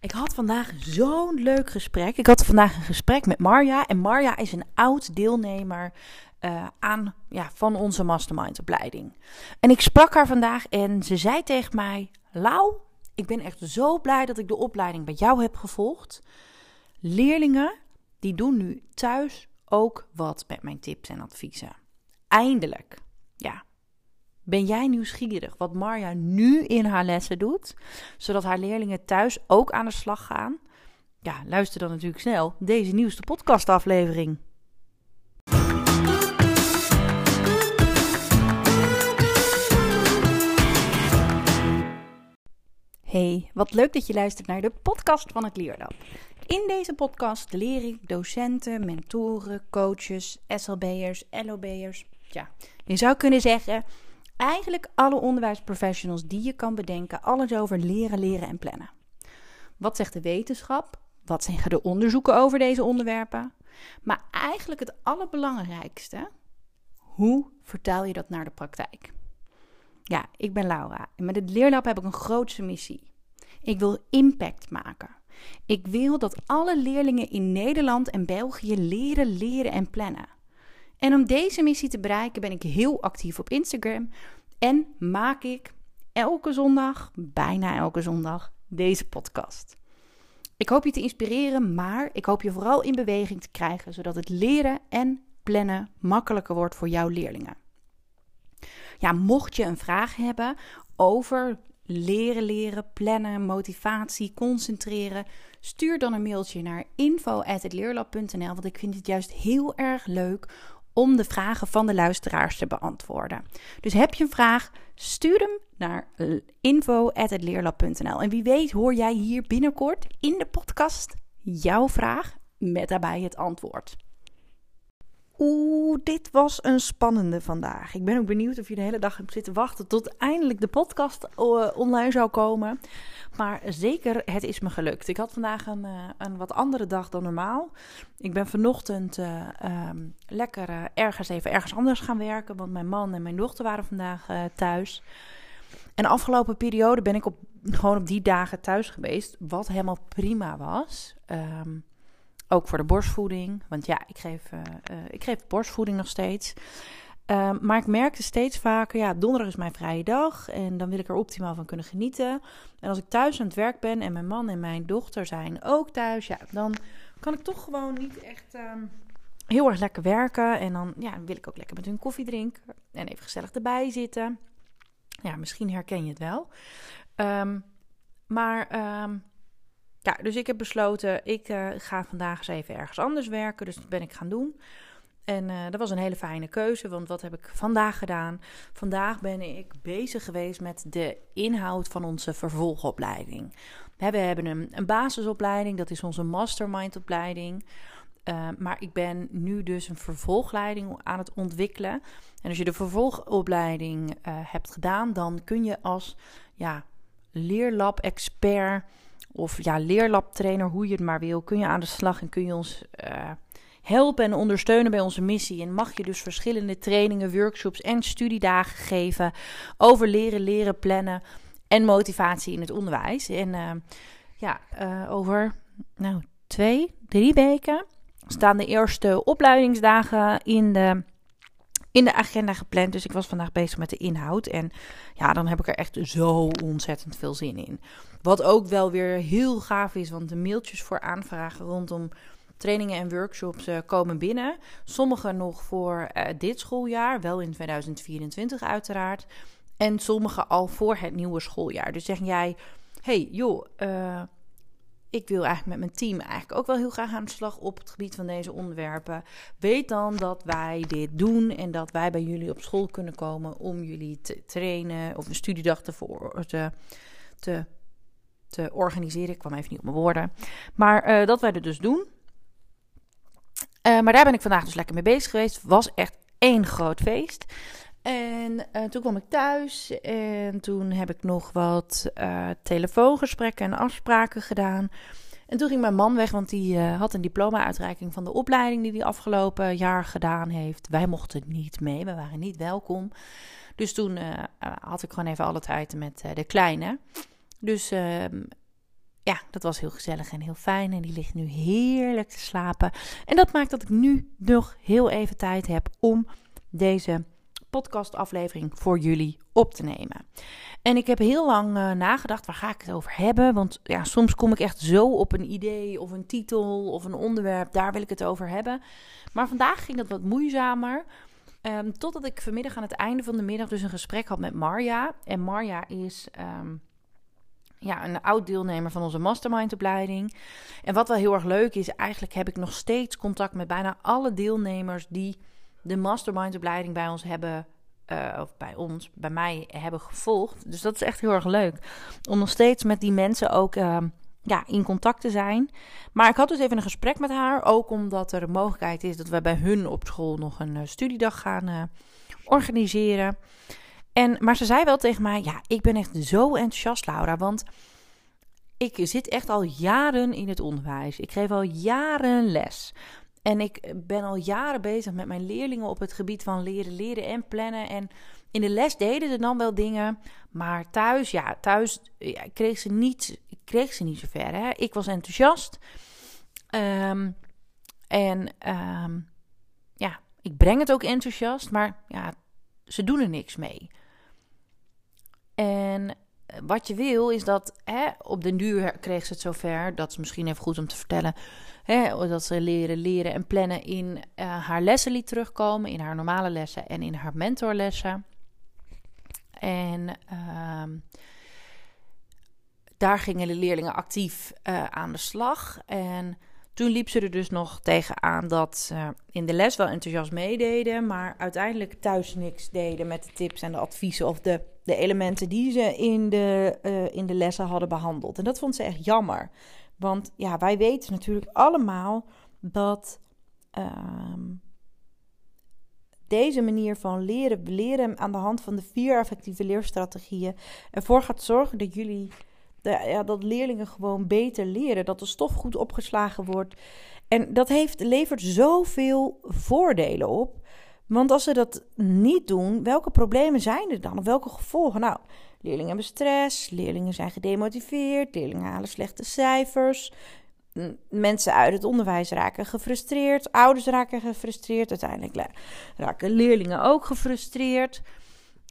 Ik had vandaag zo'n leuk gesprek. Ik had vandaag een gesprek met Marja. En Marja is een oud deelnemer uh, aan, ja, van onze mastermind-opleiding. En ik sprak haar vandaag en ze zei tegen mij: Lau, ik ben echt zo blij dat ik de opleiding bij jou heb gevolgd. Leerlingen die doen nu thuis ook wat met mijn tips en adviezen. Eindelijk. Ja, ben jij nieuwsgierig wat Marja nu in haar lessen doet, zodat haar leerlingen thuis ook aan de slag gaan? Ja, luister dan natuurlijk snel deze nieuwste podcastaflevering. Hey, wat leuk dat je luistert naar de podcast van het Leerlab. In deze podcast leer ik docenten, mentoren, coaches, SLB'ers, LOB'ers. Ja, je zou kunnen zeggen eigenlijk alle onderwijsprofessionals die je kan bedenken, alles over leren, leren en plannen. Wat zegt de wetenschap? Wat zeggen de onderzoeken over deze onderwerpen? Maar eigenlijk het allerbelangrijkste, hoe vertaal je dat naar de praktijk? Ja, ik ben Laura en met het Leerlab heb ik een grootste missie. Ik wil impact maken. Ik wil dat alle leerlingen in Nederland en België leren, leren en plannen. En om deze missie te bereiken ben ik heel actief op Instagram en maak ik elke zondag, bijna elke zondag, deze podcast. Ik hoop je te inspireren, maar ik hoop je vooral in beweging te krijgen, zodat het leren en plannen makkelijker wordt voor jouw leerlingen. Ja, mocht je een vraag hebben over leren, leren, plannen, motivatie, concentreren, stuur dan een mailtje naar info@leerlab.nl, want ik vind het juist heel erg leuk om de vragen van de luisteraars te beantwoorden. Dus heb je een vraag, stuur hem naar info.leerlab.nl. En wie weet hoor jij hier binnenkort in de podcast jouw vraag met daarbij het antwoord. Oeh, dit was een spannende vandaag. Ik ben ook benieuwd of je de hele dag hebt zitten wachten tot eindelijk de podcast eh, online zou komen. Maar zeker, het is me gelukt. Ik had vandaag een, uh, een wat andere dag dan normaal. Ik ben vanochtend uh, um, lekker ergens even ergens anders gaan werken. Want mijn man en mijn dochter waren vandaag thuis. En de afgelopen periode ben ik op, gewoon op die dagen thuis geweest. Wat helemaal prima was. Um, ook voor de borstvoeding. Want ja, ik geef, uh, uh, ik geef borstvoeding nog steeds. Uh, maar ik merkte steeds vaker, ja, donderdag is mijn vrije dag en dan wil ik er optimaal van kunnen genieten. En als ik thuis aan het werk ben en mijn man en mijn dochter zijn ook thuis, ja, dan kan ik toch gewoon niet echt um, heel erg lekker werken. En dan ja, wil ik ook lekker met hun koffie drinken en even gezellig erbij zitten. Ja, misschien herken je het wel. Um, maar ja, dus ik heb besloten, ik uh, ga vandaag eens even ergens anders werken. Dus dat ben ik gaan doen. En uh, dat was een hele fijne keuze, want wat heb ik vandaag gedaan? Vandaag ben ik bezig geweest met de inhoud van onze vervolgopleiding. We hebben een, een basisopleiding, dat is onze mastermind-opleiding. Uh, maar ik ben nu dus een vervolgleiding aan het ontwikkelen. En als je de vervolgopleiding hebt gedaan, dan kun je als ja, leerlab-expert of ja, leerlabtrainer, hoe je het maar wil, kun je aan de slag en kun je ons uh, helpen en ondersteunen bij onze missie. En mag je dus verschillende trainingen, workshops en studiedagen geven over leren, leren, plannen en motivatie in het onderwijs. En uh, ja, uh, over nou, twee, drie weken staan de eerste opleidingsdagen in de in de agenda gepland. Dus ik was vandaag bezig met de inhoud. En ja, dan heb ik er echt zo ontzettend veel zin in. Wat ook wel weer heel gaaf is, want de mailtjes voor aanvragen rondom trainingen en workshops uh, komen binnen. Sommige nog voor uh, dit schooljaar, wel in 2024 uiteraard. En sommige al voor het nieuwe schooljaar. Dus zeg jij, hey joh, uh, ik wil eigenlijk met mijn team eigenlijk ook wel heel graag aan de slag op het gebied van deze onderwerpen. Weet dan dat wij dit doen en dat wij bij jullie op school kunnen komen om jullie te trainen of een studiedag te, te, te, te organiseren. Ik kwam even niet op mijn woorden. Maar uh, dat wij het dus doen. Uh, maar daar ben ik vandaag dus lekker mee bezig geweest. Was echt één groot feest. En uh, toen kwam ik thuis en toen heb ik nog wat uh, telefoongesprekken en afspraken gedaan. En toen ging mijn man weg, want die uh, had een diploma-uitreiking van de opleiding die hij afgelopen jaar gedaan heeft. Wij mochten niet mee, we waren niet welkom. Dus toen had ik gewoon even alle tijd met de kleine. Dus ehm, ja, dat was heel gezellig en heel fijn. En die ligt nu heerlijk te slapen. En dat maakt dat ik nu nog heel even tijd heb om deze podcastaflevering voor jullie op te nemen. En ik heb heel lang uh, nagedacht, waar ga ik het over hebben? Want ja, soms kom ik echt zo op een idee of een titel of een onderwerp, daar wil ik het over hebben. Maar vandaag ging dat wat moeizamer. Um, totdat ik vanmiddag aan het einde van de middag dus een gesprek had met Marja. En Marja is um, ja, een oud deelnemer van onze mastermind-opleiding. En wat wel heel erg leuk is, eigenlijk heb ik nog steeds contact met bijna alle deelnemers die de mastermind-opleiding bij ons hebben. Uh, of bij ons, bij mij hebben gevolgd. Dus dat is echt heel erg leuk. Om nog steeds met die mensen ook uh, ja, in contact te zijn. Maar ik had dus even een gesprek met haar. Ook omdat er een mogelijkheid is dat we bij hun op school nog een uh, studiedag gaan uh, organiseren. En, maar ze zei wel tegen mij: Ja, ik ben echt zo enthousiast, Laura. Want ik zit echt al jaren in het onderwijs. Ik geef al jaren les. En ik ben al jaren bezig met mijn leerlingen op het gebied van leren, leren en plannen. En in de les deden ze dan wel dingen. Maar thuis, ja, thuis ja, kreeg ze niet, kreeg ze niet zo ver. Hè? Ik was enthousiast. Um, en um, ja, ik breng het ook enthousiast. Maar ja, ze doen er niks mee. En wat je wil is dat hè, op den duur kreeg ze het zover. Dat is misschien even goed om te vertellen. Hè, dat ze leren, leren en plannen in uh, haar lessen liet terugkomen. In haar normale lessen en in haar mentorlessen. En uh, daar gingen de leerlingen actief uh, aan de slag. En toen liep ze er dus nog tegenaan dat ze in de les wel enthousiast meededen, maar uiteindelijk thuis niks deden met de tips en de adviezen of de, de elementen die ze in de, uh, in de lessen hadden behandeld. En dat vond ze echt jammer. Want ja, wij weten natuurlijk allemaal dat uh, deze manier van leren, leren aan de hand van de vier effectieve leerstrategieën, ervoor gaat zorgen dat jullie ja, dat leerlingen gewoon beter leren. Dat de stof goed opgeslagen wordt. En dat heeft, levert zoveel voordelen op. Want als ze dat niet doen, welke problemen zijn er dan? Of welke gevolgen? Nou, leerlingen hebben stress, leerlingen zijn gedemotiveerd, leerlingen halen slechte cijfers. Mensen uit het onderwijs raken gefrustreerd, ouders raken gefrustreerd, uiteindelijk raken leerlingen ook gefrustreerd.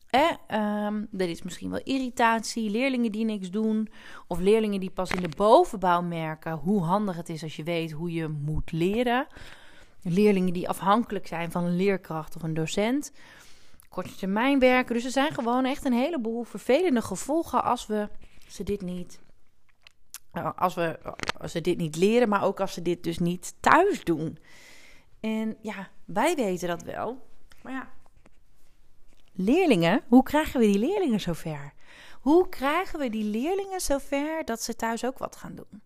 Eh, um, er is misschien wel irritatie, leerlingen die niks doen, of leerlingen die pas in de bovenbouw merken hoe handig het is als je weet hoe je moet leren. Leerlingen die afhankelijk zijn van een leerkracht of een docent. Korte termijn werken. Dus er zijn gewoon echt een heleboel vervelende gevolgen als we ze dit niet. Eh, als we als ze dit niet leren, maar ook als ze dit dus niet thuis doen. En ja, wij weten dat wel. Maar ja, leerlingen, hoe krijgen we die leerlingen zover? Hoe krijgen we die leerlingen zover dat ze thuis ook wat gaan doen?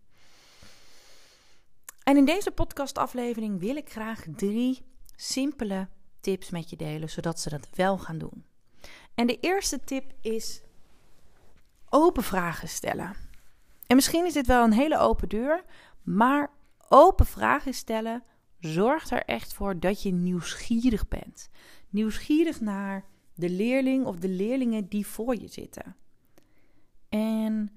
En in deze podcastaflevering wil ik graag drie simpele tips met je delen, zodat ze dat wel gaan doen. En de eerste tip is open vragen stellen. En misschien is dit wel een hele open deur, maar open vragen stellen zorgt er echt voor dat je nieuwsgierig bent. Nieuwsgierig naar de leerling of de leerlingen die voor je zitten. En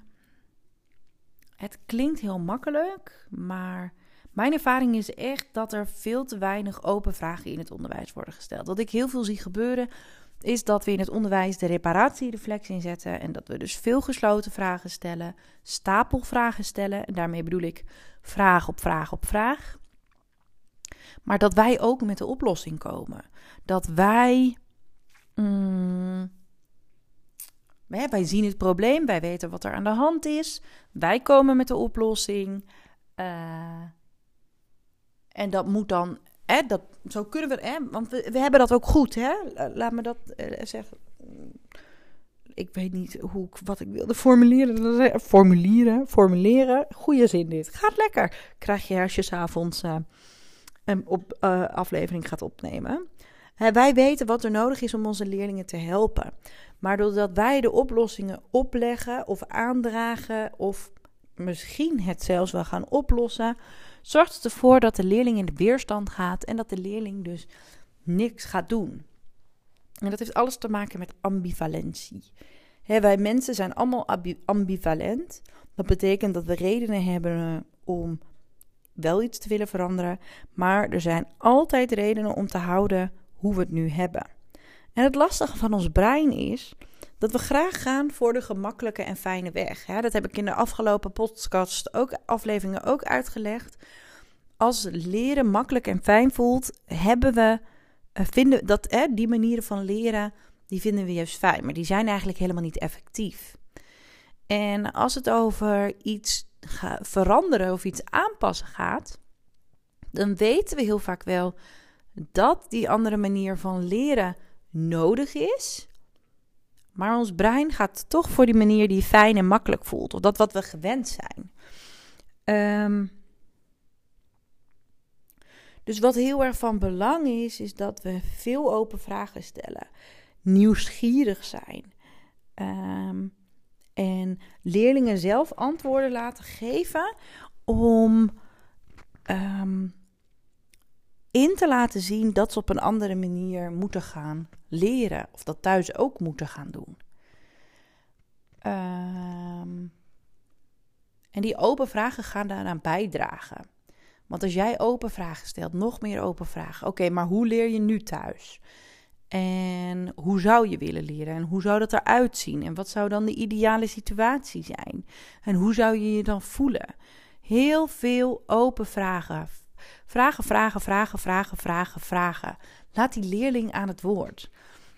het klinkt heel makkelijk, maar mijn ervaring is echt dat er veel te weinig open vragen in het onderwijs worden gesteld. Wat ik heel veel zie gebeuren, is dat we in het onderwijs de reparatiereflex inzetten en dat we dus veel gesloten vragen stellen, stapelvragen stellen. En daarmee bedoel ik vraag op vraag op vraag. Maar dat wij ook met de oplossing komen. Dat wij Mm. wij zien het probleem, wij weten wat er aan de hand is, wij komen met de oplossing. Uh, en dat moet dan, hè, dat, zo kunnen we, hè, want we, we hebben dat ook goed, hè? Laat me dat uh, zeggen. Ik weet niet hoe, wat ik wilde formuleren. Formuleren, formuleren. Goeie zin dit. Gaat lekker. Krijg je als je s'avonds uh, een op, aflevering gaat opnemen wij weten wat er nodig is om onze leerlingen te helpen. Maar doordat wij de oplossingen opleggen of aandragen of misschien het zelfs wel gaan oplossen, zorgt het ervoor dat de leerling in de weerstand gaat en dat de leerling dus niks gaat doen. En dat heeft alles te maken met ambivalentie. wij mensen zijn allemaal ambivalent. Dat betekent dat we redenen hebben eh, om wel iets te willen veranderen, maar er zijn altijd redenen om te houden hoe we het nu hebben. En het lastige van ons brein is dat we graag gaan voor de gemakkelijke en fijne weg. dat heb ik in de afgelopen podcast ook afleveringen ook uitgelegd. Als leren makkelijk en fijn voelt, hebben we eh, vinden dat hè, die manieren van leren die vinden we juist fijn, maar die zijn eigenlijk helemaal niet effectief. En als het over iets veranderen of iets aanpassen gaat, dan weten we heel vaak wel dat die andere manier van leren nodig is. Maar ons brein gaat toch voor die manier die fijn en makkelijk voelt. Of dat wat we gewend zijn. Um, dus wat heel erg van belang is, is dat we veel open vragen stellen. Nieuwsgierig zijn. Um, en leerlingen zelf antwoorden laten geven om um, in te laten zien dat ze op een andere manier moeten gaan leren. Of dat thuis ook moeten gaan doen. Um, en die open vragen gaan daaraan bijdragen. Want als jij open vragen stelt, nog meer open vragen. Oké, maar hoe leer je nu thuis? En hoe zou je willen leren? En hoe zou dat eruit zien? En wat zou dan de ideale situatie zijn? En hoe zou je je dan voelen? Heel veel open vragen. Vragen, vragen, vragen, vragen, vragen, vragen. Laat die leerling aan het woord.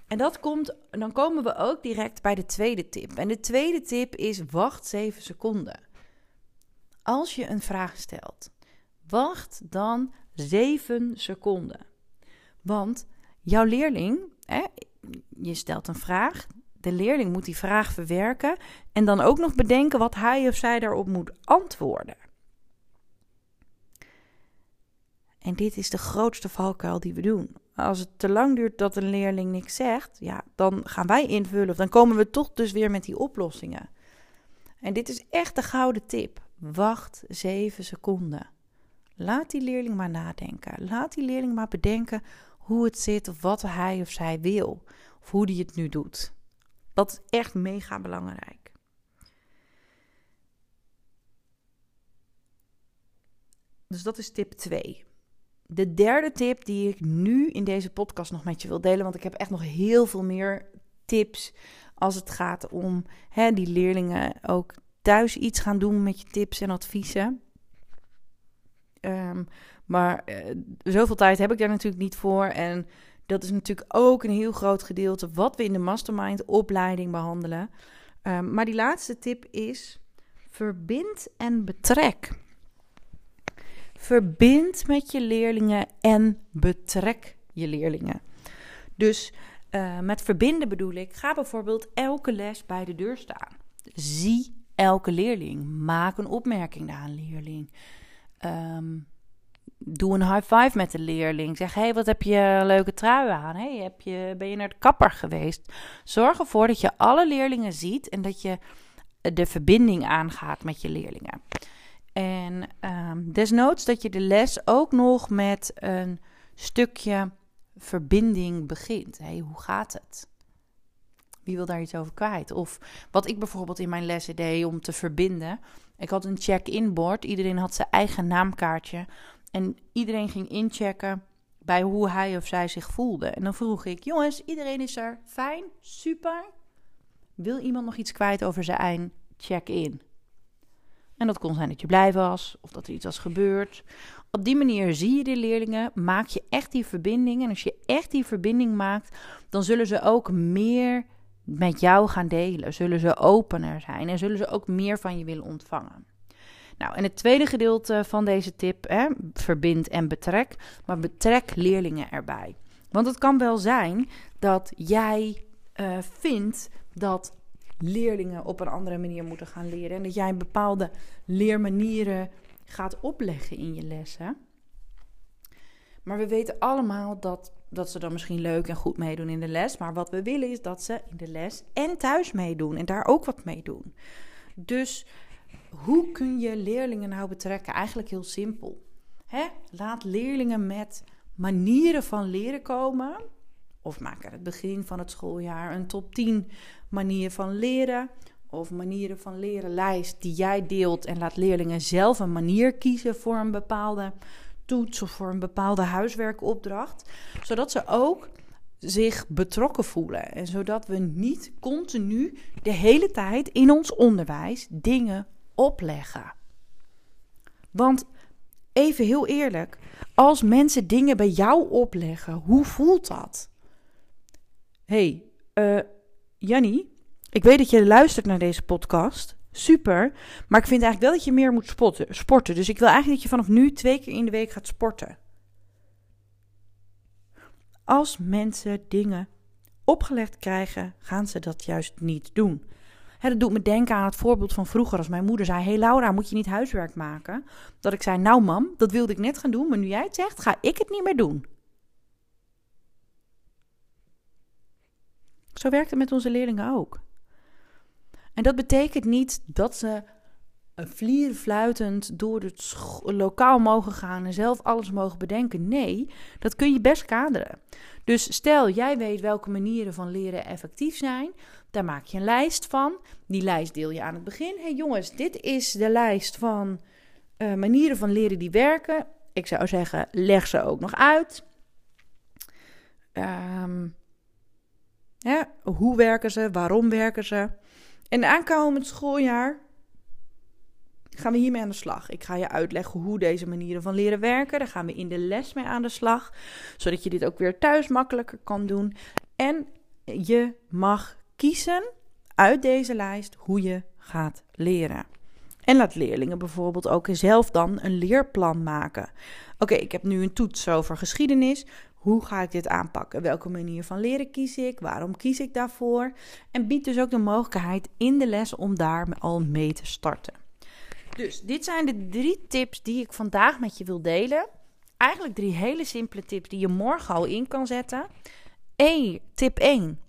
En dat komt, dan komen we ook direct bij de tweede tip. En de tweede tip is: wacht 7 seconden. Als je een vraag stelt, wacht dan 7 seconden. Want jouw leerling, hè, je stelt een vraag, de leerling moet die vraag verwerken en dan ook nog bedenken wat hij of zij daarop moet antwoorden. En dit is de grootste valkuil die we doen. Als het te lang duurt dat een leerling niks zegt, ja, dan gaan wij invullen. Of dan komen we toch dus weer met die oplossingen. En dit is echt de gouden tip. Wacht 7 seconden. Laat die leerling maar nadenken. Laat die leerling maar bedenken hoe het zit of wat hij of zij wil. Of hoe die het nu doet. Dat is echt mega belangrijk. Dus dat is tip 2. De derde tip die ik nu in deze podcast nog met je wil delen, want ik heb echt nog heel veel meer tips als het gaat om hè, die leerlingen ook thuis iets gaan doen met je tips en adviezen. Um, maar uh, zoveel tijd heb ik daar natuurlijk niet voor. En dat is natuurlijk ook een heel groot gedeelte wat we in de mastermind opleiding behandelen. Um, maar die laatste tip is: verbind en betrek. Verbind met je leerlingen en betrek je leerlingen. Dus uh, met verbinden bedoel ik, ga bijvoorbeeld elke les bij de deur staan. Zie elke leerling. Maak een opmerking naar een leerling. Um, doe een high five met de leerling. Zeg, hey, wat heb je leuke trui aan? Hey, heb je, ben je naar de kapper geweest? Zorg ervoor dat je alle leerlingen ziet en dat je de verbinding aangaat met je leerlingen. En um, desnoods dat je de les ook nog met een stukje verbinding begint. Hey, hoe gaat het? Wie wil daar iets over kwijt? Of wat ik bijvoorbeeld in mijn lessen deed om te verbinden. Ik had een check-in bord. Iedereen had zijn eigen naamkaartje. En iedereen ging inchecken bij hoe hij of zij zich voelde. En dan vroeg ik: Jongens, iedereen is er fijn, super. Wil iemand nog iets kwijt over zijn check-in? En dat kon zijn dat je blij was of dat er iets was gebeurd. Op die manier zie je de leerlingen, maak je echt die verbinding. En als je echt die verbinding maakt, dan zullen ze ook meer met jou gaan delen. Zullen ze opener zijn en zullen ze ook meer van je willen ontvangen. Nou, en het tweede gedeelte van deze tip, hè, verbind en betrek, maar betrek leerlingen erbij. Want het kan wel zijn dat jij uh, vindt dat leerlingen op een andere manier moeten gaan leren en dat jij bepaalde leermanieren gaat opleggen in je lessen. Maar we weten allemaal dat, dat ze dan misschien leuk en goed meedoen in de les. Maar wat we willen is dat ze in de les en thuis meedoen en daar ook wat mee doen. Dus hoe kun je leerlingen nou betrekken? Eigenlijk heel simpel. Hè? Laat leerlingen met manieren van leren komen Of maak het begin van het schooljaar een top 10 manieren van leren. Of manieren van leren lijst die jij deelt. En laat leerlingen zelf een manier kiezen voor een bepaalde toets of voor een bepaalde huiswerkopdracht. Zodat ze ook zich betrokken voelen. En zodat we niet continu de hele tijd in ons onderwijs dingen opleggen. Want even heel eerlijk, als mensen dingen bij jou opleggen, hoe voelt dat? Hey, uh, Jannie, ik weet dat je luistert naar deze podcast. Super. Maar ik vind eigenlijk wel dat je meer moet spotten, sporten. Dus ik wil eigenlijk dat je vanaf nu twee keer in de week gaat sporten. Als mensen dingen opgelegd krijgen, gaan ze dat juist niet doen. Dat doet me denken aan het voorbeeld van vroeger als mijn moeder zei: Hey Laura, moet je niet huiswerk maken? Dat ik zei: Nou, mam, dat wilde ik net gaan doen, maar nu jij het zegt, ga ik het niet meer doen. Zo werkt het met onze leerlingen ook. En dat betekent niet dat ze vlierfluitend door het lokaal mogen gaan en zelf alles mogen bedenken. Nee, dat kun je best kaderen. Dus stel, jij weet welke manieren van leren effectief zijn. Daar maak je een lijst van. Die lijst deel je aan het begin. hey jongens, dit is de lijst van uh, manieren van leren die werken. Ik zou zeggen, leg ze ook nog uit. Um, hoe werken ze? Waarom werken ze? En aankomend schooljaar gaan we hiermee aan de slag. Ik ga je uitleggen hoe deze manieren van leren werken. Daar gaan we in de les mee aan de slag, zodat je dit ook weer thuis makkelijker kan doen. En je mag kiezen uit deze lijst hoe je gaat leren. En laat leerlingen bijvoorbeeld ook zelf dan een leerplan maken. Oké, ik heb nu een toets over geschiedenis. Hoe ga ik dit aanpakken? Welke manier van leren kies ik? Waarom kies ik daarvoor? En bied dus ook de mogelijkheid in de les om daar al mee te starten. Dus dit zijn de drie tips die ik vandaag met je wil delen. Eigenlijk drie hele simpele tips die je morgen al in kan zetten. 1, tip 1.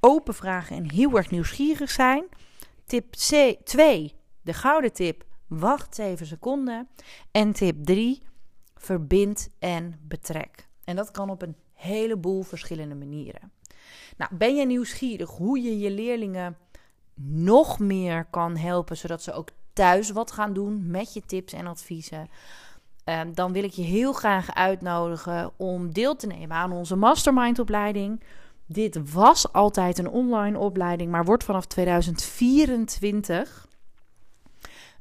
Open vragen en heel erg nieuwsgierig zijn. Tip 2. De gouden tip. Wacht 7 seconden. En tip 3. Verbind en betrek. En dat kan op een heleboel verschillende manieren. Nou, ben je nieuwsgierig hoe je je leerlingen nog meer kan helpen, zodat ze ook thuis wat gaan doen met je tips en adviezen? Ehm, dan wil ik je heel graag uitnodigen om deel te nemen aan onze mastermind-opleiding. Dit was altijd een online opleiding, maar wordt vanaf 2024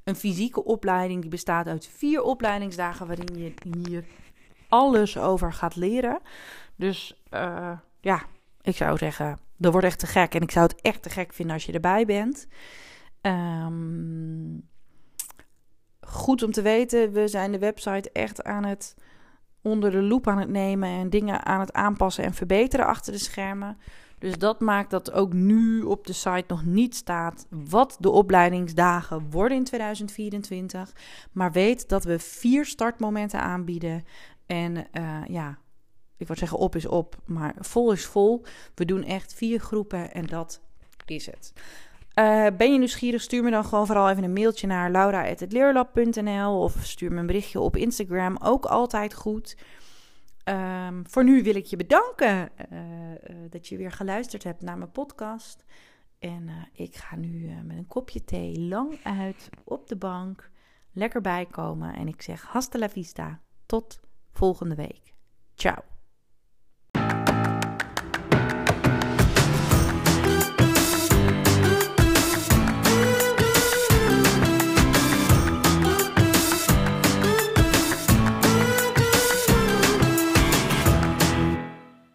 een fysieke opleiding. Die bestaat uit vier opleidingsdagen waarin je hier alles over gaat leren. Dus uh, ja, ik zou zeggen, dat wordt echt te gek. En ik zou het echt te gek vinden als je erbij bent. Um, goed om te weten, we zijn de website echt aan het onder de loep aan het nemen en dingen aan het aanpassen en verbeteren achter de schermen. Dus dat maakt dat ook nu op de site nog niet staat wat de opleidingsdagen worden in 2024. Maar weet dat we vier startmomenten aanbieden. En uh, ja, ik wou zeggen op is op, maar vol is vol. We doen echt vier groepen en dat is het. Uh, ben je nieuwsgierig? Stuur me dan gewoon vooral even een mailtje naar laura.leerlab.nl of stuur me een berichtje op Instagram. Ook altijd goed. Um, voor nu wil ik je bedanken uh, dat je weer geluisterd hebt naar mijn podcast. En ik ga nu met een kopje thee lang uit op de bank lekker bijkomen. En ik zeg hasta la vista. Tot volgende week. Ciao.